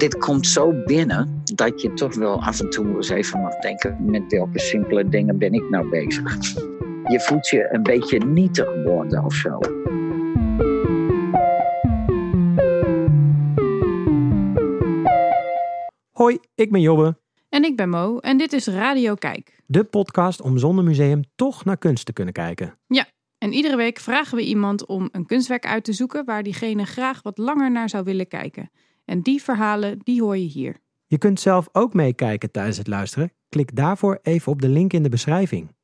dit komt zo binnen dat je toch wel af en toe eens even mag denken: met welke simpele dingen ben ik nou bezig? Je voelt je een beetje nietig worden of zo. Hoi, ik ben Jobbe. En ik ben Mo en dit is Radio Kijk. De podcast om zonder museum toch naar kunst te kunnen kijken. Ja, en iedere week vragen we iemand om een kunstwerk uit te zoeken waar diegene graag wat langer naar zou willen kijken. En die verhalen, die hoor je hier. Je kunt zelf ook meekijken tijdens het luisteren. Klik daarvoor even op de link in de beschrijving.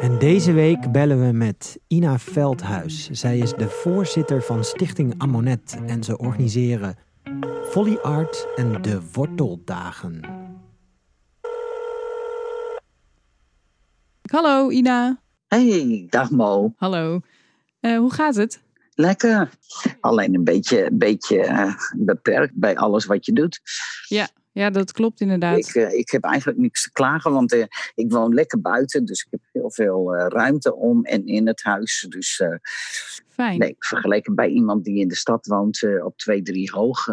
En deze week bellen we met Ina Veldhuis. Zij is de voorzitter van Stichting Amonet en ze organiseren Volley Art en de Worteldagen. Hallo Ina. Hey, dag Mo. Hallo. Uh, hoe gaat het? Lekker. Alleen een beetje, beetje uh, beperkt bij alles wat je doet. Ja, ja dat klopt inderdaad. Ik, uh, ik heb eigenlijk niks te klagen, want uh, ik woon lekker buiten. Dus ik heb heel veel ruimte om en in het huis. Dus Fijn. nee, vergeleken bij iemand die in de stad woont op 2, 3 hoog,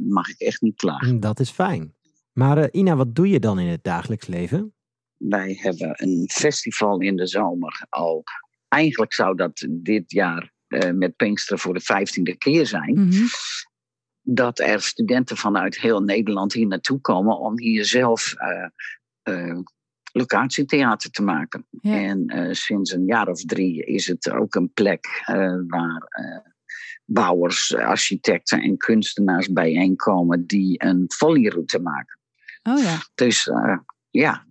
mag ik echt niet klagen. Dat is fijn. Maar Ina, wat doe je dan in het dagelijks leven? Wij hebben een festival in de zomer al. Eigenlijk zou dat dit jaar uh, met Pinksteren voor de vijftiende keer zijn. Mm -hmm. Dat er studenten vanuit heel Nederland hier naartoe komen om hier zelf uh, uh, locatietheater te maken. Ja. En sinds een jaar of drie is het ook een plek waar bouwers, architecten en kunstenaars bijeenkomen die een volleyroute maken. Oh ja. Dus ja,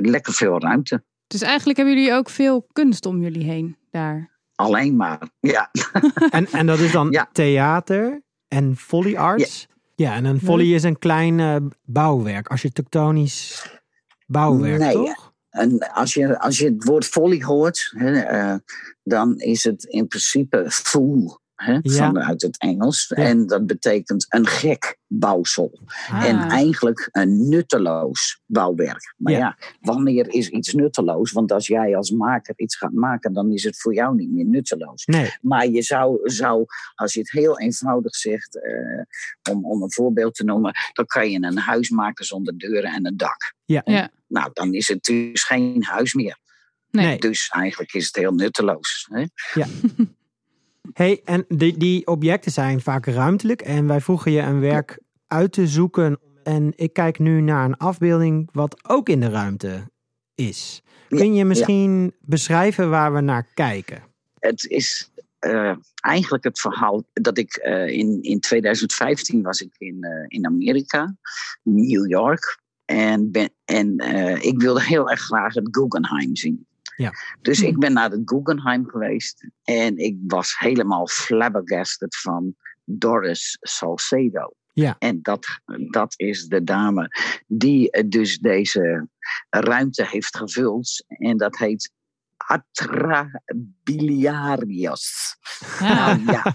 lekker veel ruimte. Dus eigenlijk hebben jullie ook veel kunst om jullie heen daar. Alleen maar, ja. En, en dat is dan Ja. theater en volley arts? Ja, en een volley is een klein uh, bouwwerk, architectonisch bouwwerk, Nee, toch? En als je, als je het woord volley hoort, hè, uh, dan is het in principe fool. Hè, Ja. Vanuit het Engels. Ja. En dat betekent een gek bouwsel. Ah. En eigenlijk een nutteloos bouwwerk. Maar Ja. ja. wanneer is iets nutteloos? Want als jij als maker iets gaat maken, dan is het voor jou niet meer nutteloos. Nee, Maar je zou, zou als je het heel eenvoudig zegt, eh, om, om een voorbeeld te noemen, dan kan je een huis maken zonder deuren en een dak. ja. Ja. Nou, dan is het dus geen huis meer. Nee. Dus eigenlijk is het heel nutteloos. Hè? Hey, en die, die objecten zijn vaak ruimtelijk en wij vroegen je een werk uit te zoeken. En ik kijk nu naar een afbeelding wat ook in de ruimte is. Kun je misschien beschrijven waar we naar kijken? Het is eh, eigenlijk het verhaal dat ik eh, in, in 2015 was ik in, eh, in Amerika, New York. En, ben, en ik wilde heel erg graag het Guggenheim zien. Ja. Dus Hmm. ik ben naar het Guggenheim geweest en ik was helemaal flabbergasted van Doris Salcedo. Ja. En dat, dat is de dame die eh, dus deze ruimte heeft gevuld. En dat heet Atrabiliarius. Nou ja,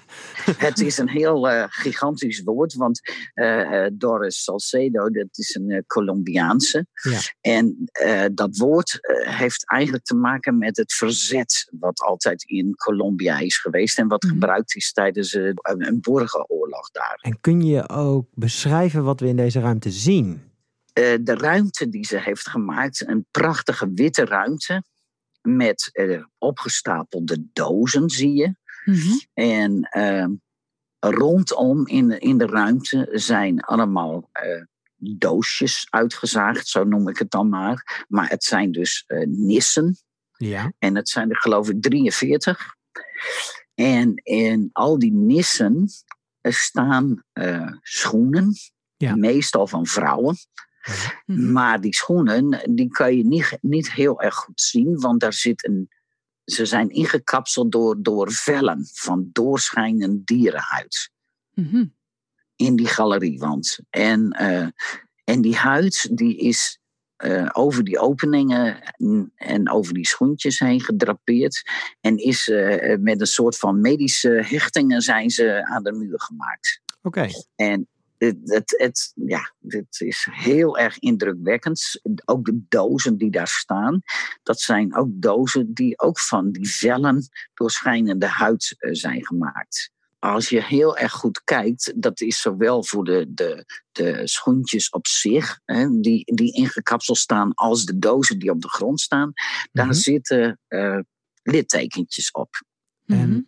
het is een heel uh, gigantisch woord, want uh, Doris Salcedo, dat is een uh, Colombiaanse. Ja. En dat woord heeft eigenlijk te maken met het verzet wat altijd in Colombia is geweest en wat Mhm. gebruikt is tijdens een, een burgeroorlog daar. En kun je ook beschrijven wat we in deze ruimte zien? De ruimte die ze heeft gemaakt, een prachtige witte ruimte met uh, opgestapelde dozen, zie je. Mhm. En uh, rondom in de, in de ruimte zijn allemaal uh, doosjes uitgezaagd, zo noem ik het dan maar. Maar het zijn dus nissen. Ja. En het zijn er geloof ik 43. En in al die nissen staan schoenen, Ja. meestal van vrouwen. Mhm. Maar die schoenen, die kan je niet, niet heel erg goed zien, want daar zit een, ze zijn ingekapseld door, door vellen van doorschijnend dierenhuid Mhm. in die galeriewand. En, uh, en die huid die is uh, over die openingen en, en over die schoentjes heen gedrapeerd. En is uh, met een soort van medische hechtingen zijn ze aan de muur gemaakt. Oké. En het, het, het, ja, dit is heel erg indrukwekkend. Ook de dozen die daar staan, dat zijn ook dozen die ook van die vellen doorschijnende huid uh, zijn gemaakt. als je heel erg goed kijkt, dat is zowel voor de, de, de schoentjes op zich, hè, die, die ingekapseld staan, als de dozen die op de grond staan, daar Mhm. zitten eh, littekentjes op. En- Mhm.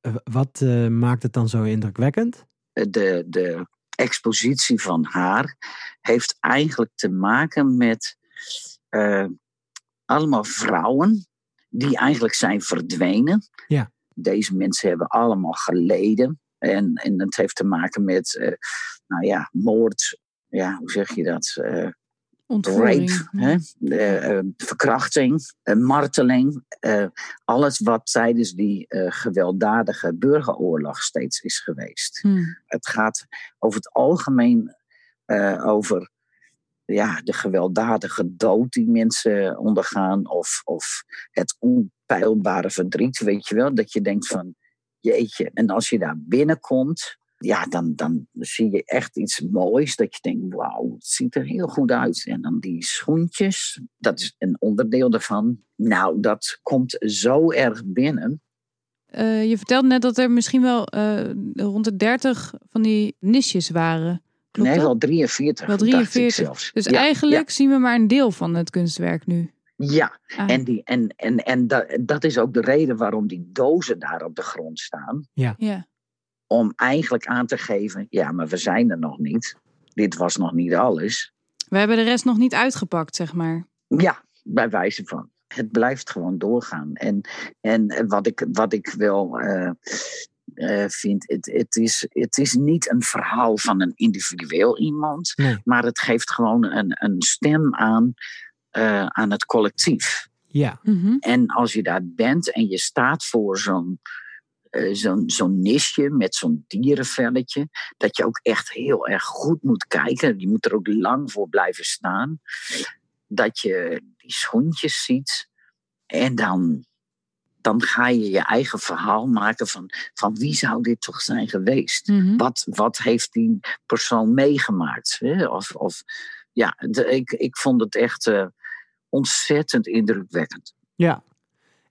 Eh, Wat eh, maakt het dan zo indrukwekkend? de, de expositie van haar heeft eigenlijk te maken met eh, allemaal vrouwen die eigenlijk zijn verdwenen. Ja. Deze mensen hebben allemaal geleden. En, en het heeft te maken met, eh, nou ja, moord. Ja, hoe zeg je dat? Eh, Ontvoering. rape, hè? Eh, verkrachting, eh, marteling. eh, alles wat tijdens die gewelddadige burgeroorlog steeds is geweest. Hm. Het gaat over het algemeen over ja, de gewelddadige dood die mensen ondergaan. Of, of het onpeilbare verdriet, weet je wel. Dat je denkt van, jeetje. En als je daar binnenkomt, ja, dan, dan zie je echt iets moois. Dat je denkt, wauw, het ziet er heel goed uit. En dan die schoentjes, dat is een onderdeel daarvan. Nou, dat komt zo erg binnen. Eh, je vertelde net dat er misschien wel eh, rond de 30 van die nisjes waren. Klopt nee, dat? wel 43. Wel dacht ik 43. zelfs. Dus Ja, eigenlijk zien we maar een deel van het kunstwerk nu. Ja, Ah, En, die, en, en, en dat, dat is ook de reden waarom die dozen daar op de grond staan. ja. Om eigenlijk aan te geven, ja, maar we zijn er nog niet. Dit was nog niet alles. We hebben de rest nog niet uitgepakt, zeg maar. Ja, bij wijze van. Het blijft gewoon doorgaan. En, en wat, ik, wat ik wel eh, eh, vind, het, het, is, het is niet een verhaal van een individueel iemand. Nee. Maar het geeft gewoon een, een stem aan, eh, aan het collectief. Ja, Mhm. En als je daar bent en je staat voor zo'n eh, zo'n nisje met zo'n dierenvelletje, dat je ook echt heel erg goed moet kijken. Je moet er ook lang voor blijven staan. Dat je die schoentjes ziet en dan, dan ga je je eigen verhaal maken van, van wie zou dit toch zijn geweest? Mhm. Wat, wat heeft die persoon meegemaakt? Hè? Of, of, ja, de- ik, ik vond het echt eh, ontzettend indrukwekkend. ja.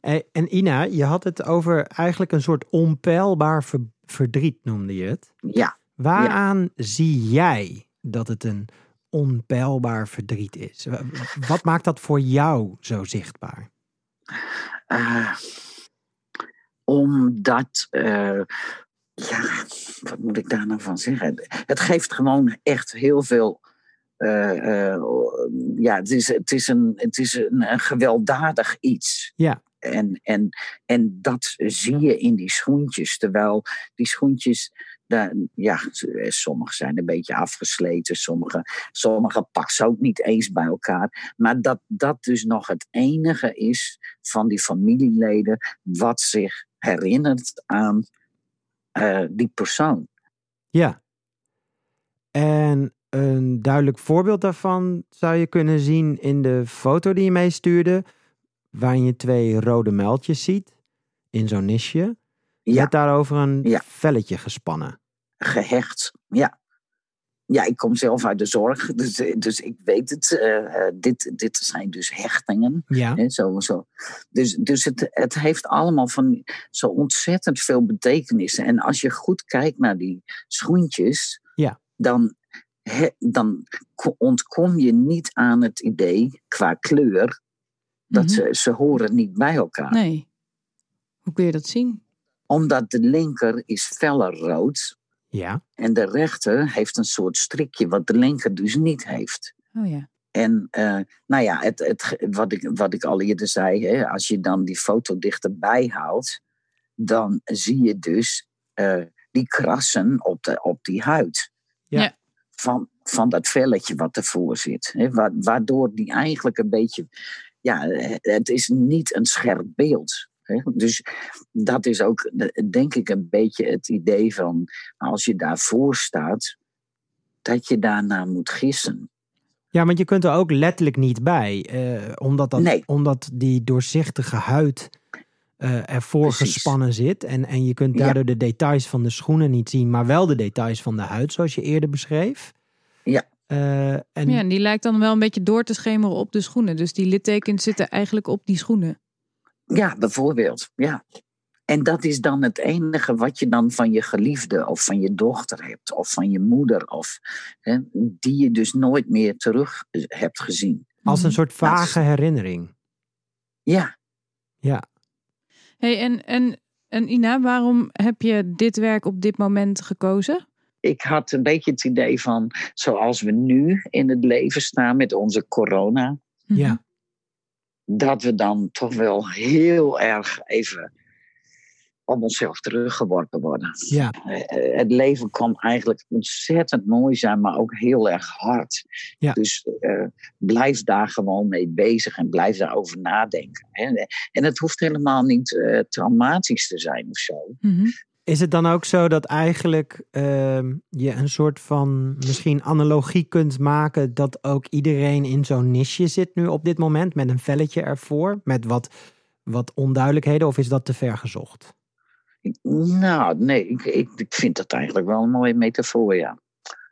Eh, En Ina, je had het over eigenlijk een soort onpeilbaar ver- verdriet, noemde je het. Ja. Waaraan zie jij dat het een onpeilbaar verdriet is? Wa- Wat maakt dat voor jou zo zichtbaar? Eh, omdat, eh, ja, wat moet ik daar nou van zeggen? Het geeft gewoon echt heel veel. ja, het is, het is, een, het is een, een gewelddadig iets. Ja. En, en, en dat zie je in die schoentjes. Terwijl die schoentjes, ja, sommige zijn een beetje afgesleten, sommige, sommige passen ook niet eens bij elkaar. Maar dat dat dus nog het enige is van die familieleden wat zich herinnert aan eh, die persoon. Ja. En een duidelijk voorbeeld daarvan zou je kunnen zien in de foto die je meestuurde, waarin je twee rode muiltjes ziet in zo'n nisje. Ja, Met daarover een Ja. velletje gespannen. gehecht. Ja. Ja, ik kom zelf uit de zorg, dus, dus ik weet het. eh, eh, dit, dit zijn dus hechtingen. Ja. Hè, zo, zo. Dus, dus het, het heeft allemaal van zo ontzettend veel betekenissen. En als je goed kijkt naar die schoentjes, Ja. dan, he- dan ko- ontkom je niet aan het idee qua kleur dat Mhm. ze, ze horen niet bij elkaar. Nee. Hoe kun je dat zien? Omdat de linker is feller rood Ja. en de rechter heeft een soort strikje wat de linker dus niet heeft. Oh ja. En eh, nou ja, het, het, wat, ik, wat ik al eerder zei, hè, als je dan die foto dichterbij haalt, dan zie je dus eh, die krassen op, de, op die huid. Ja. Ja. Van, van dat velletje wat ervoor zit. Hè, wa- waardoor die eigenlijk een beetje. Ja, het is niet een scherp beeld. Hè. Dus dat is ook, denk ik, een beetje het idee van als je daarvoor staat, dat je daarna moet gissen. Ja, want je kunt er ook letterlijk niet bij. eh, omdat, dat, Nee. omdat die doorzichtige huid eh, ervoor Precies. gespannen zit. En, en je kunt Ja. daardoor de details van de schoenen niet zien, maar wel de details van de huid, zoals je eerder beschreef. Ja. Eh, en Ja, en die lijkt dan wel een beetje door te schemeren op de schoenen. Dus die littekens zitten eigenlijk op die schoenen. Ja, bijvoorbeeld. Ja. En dat is dan het enige wat je dan van je geliefde of van je dochter hebt, of van je moeder, of, hè, die je dus nooit meer terug hebt gezien. Als een Mhm. soort vage herinnering. Ja, Ja. Hey, en, en, en Ina, waarom heb je dit werk op dit moment gekozen? Ik had een beetje het idee van, zoals we nu in het leven staan met onze corona, Mhm. Ja. dat we dan toch wel heel erg even op onszelf teruggeworpen worden. Ja. Eh, het leven kan eigenlijk ontzettend mooi zijn, maar ook heel erg hard. Ja. Dus eh, blijf daar gewoon mee bezig en blijf daarover nadenken. Hè. En het hoeft helemaal niet eh, traumatisch te zijn of zo. Mhm. Is het dan ook zo dat eigenlijk ehm, je een soort van misschien analogie kunt maken dat ook iedereen in zo'n niche zit nu op dit moment met een velletje ervoor, met wat, wat onduidelijkheden, of is dat te ver gezocht? Nou, nee, ik, ik, ik vind dat eigenlijk wel een mooie metafoor, ja.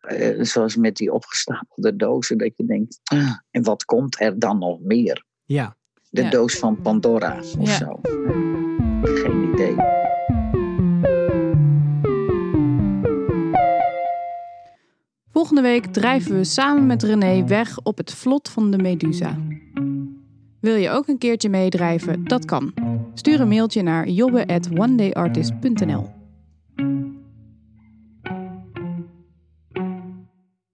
Eh, zoals met die opgestapelde dozen, dat je denkt, "Ah, en wat komt er dan nog meer? Ja, De Ja. doos van Pandora of Ja. zo. Geen idee. Volgende week drijven we samen met René weg op het vlot van de Medusa. Wil je ook een keertje meedrijven? Dat kan. Stuur een mailtje naar jobbe@onedayartist.nl.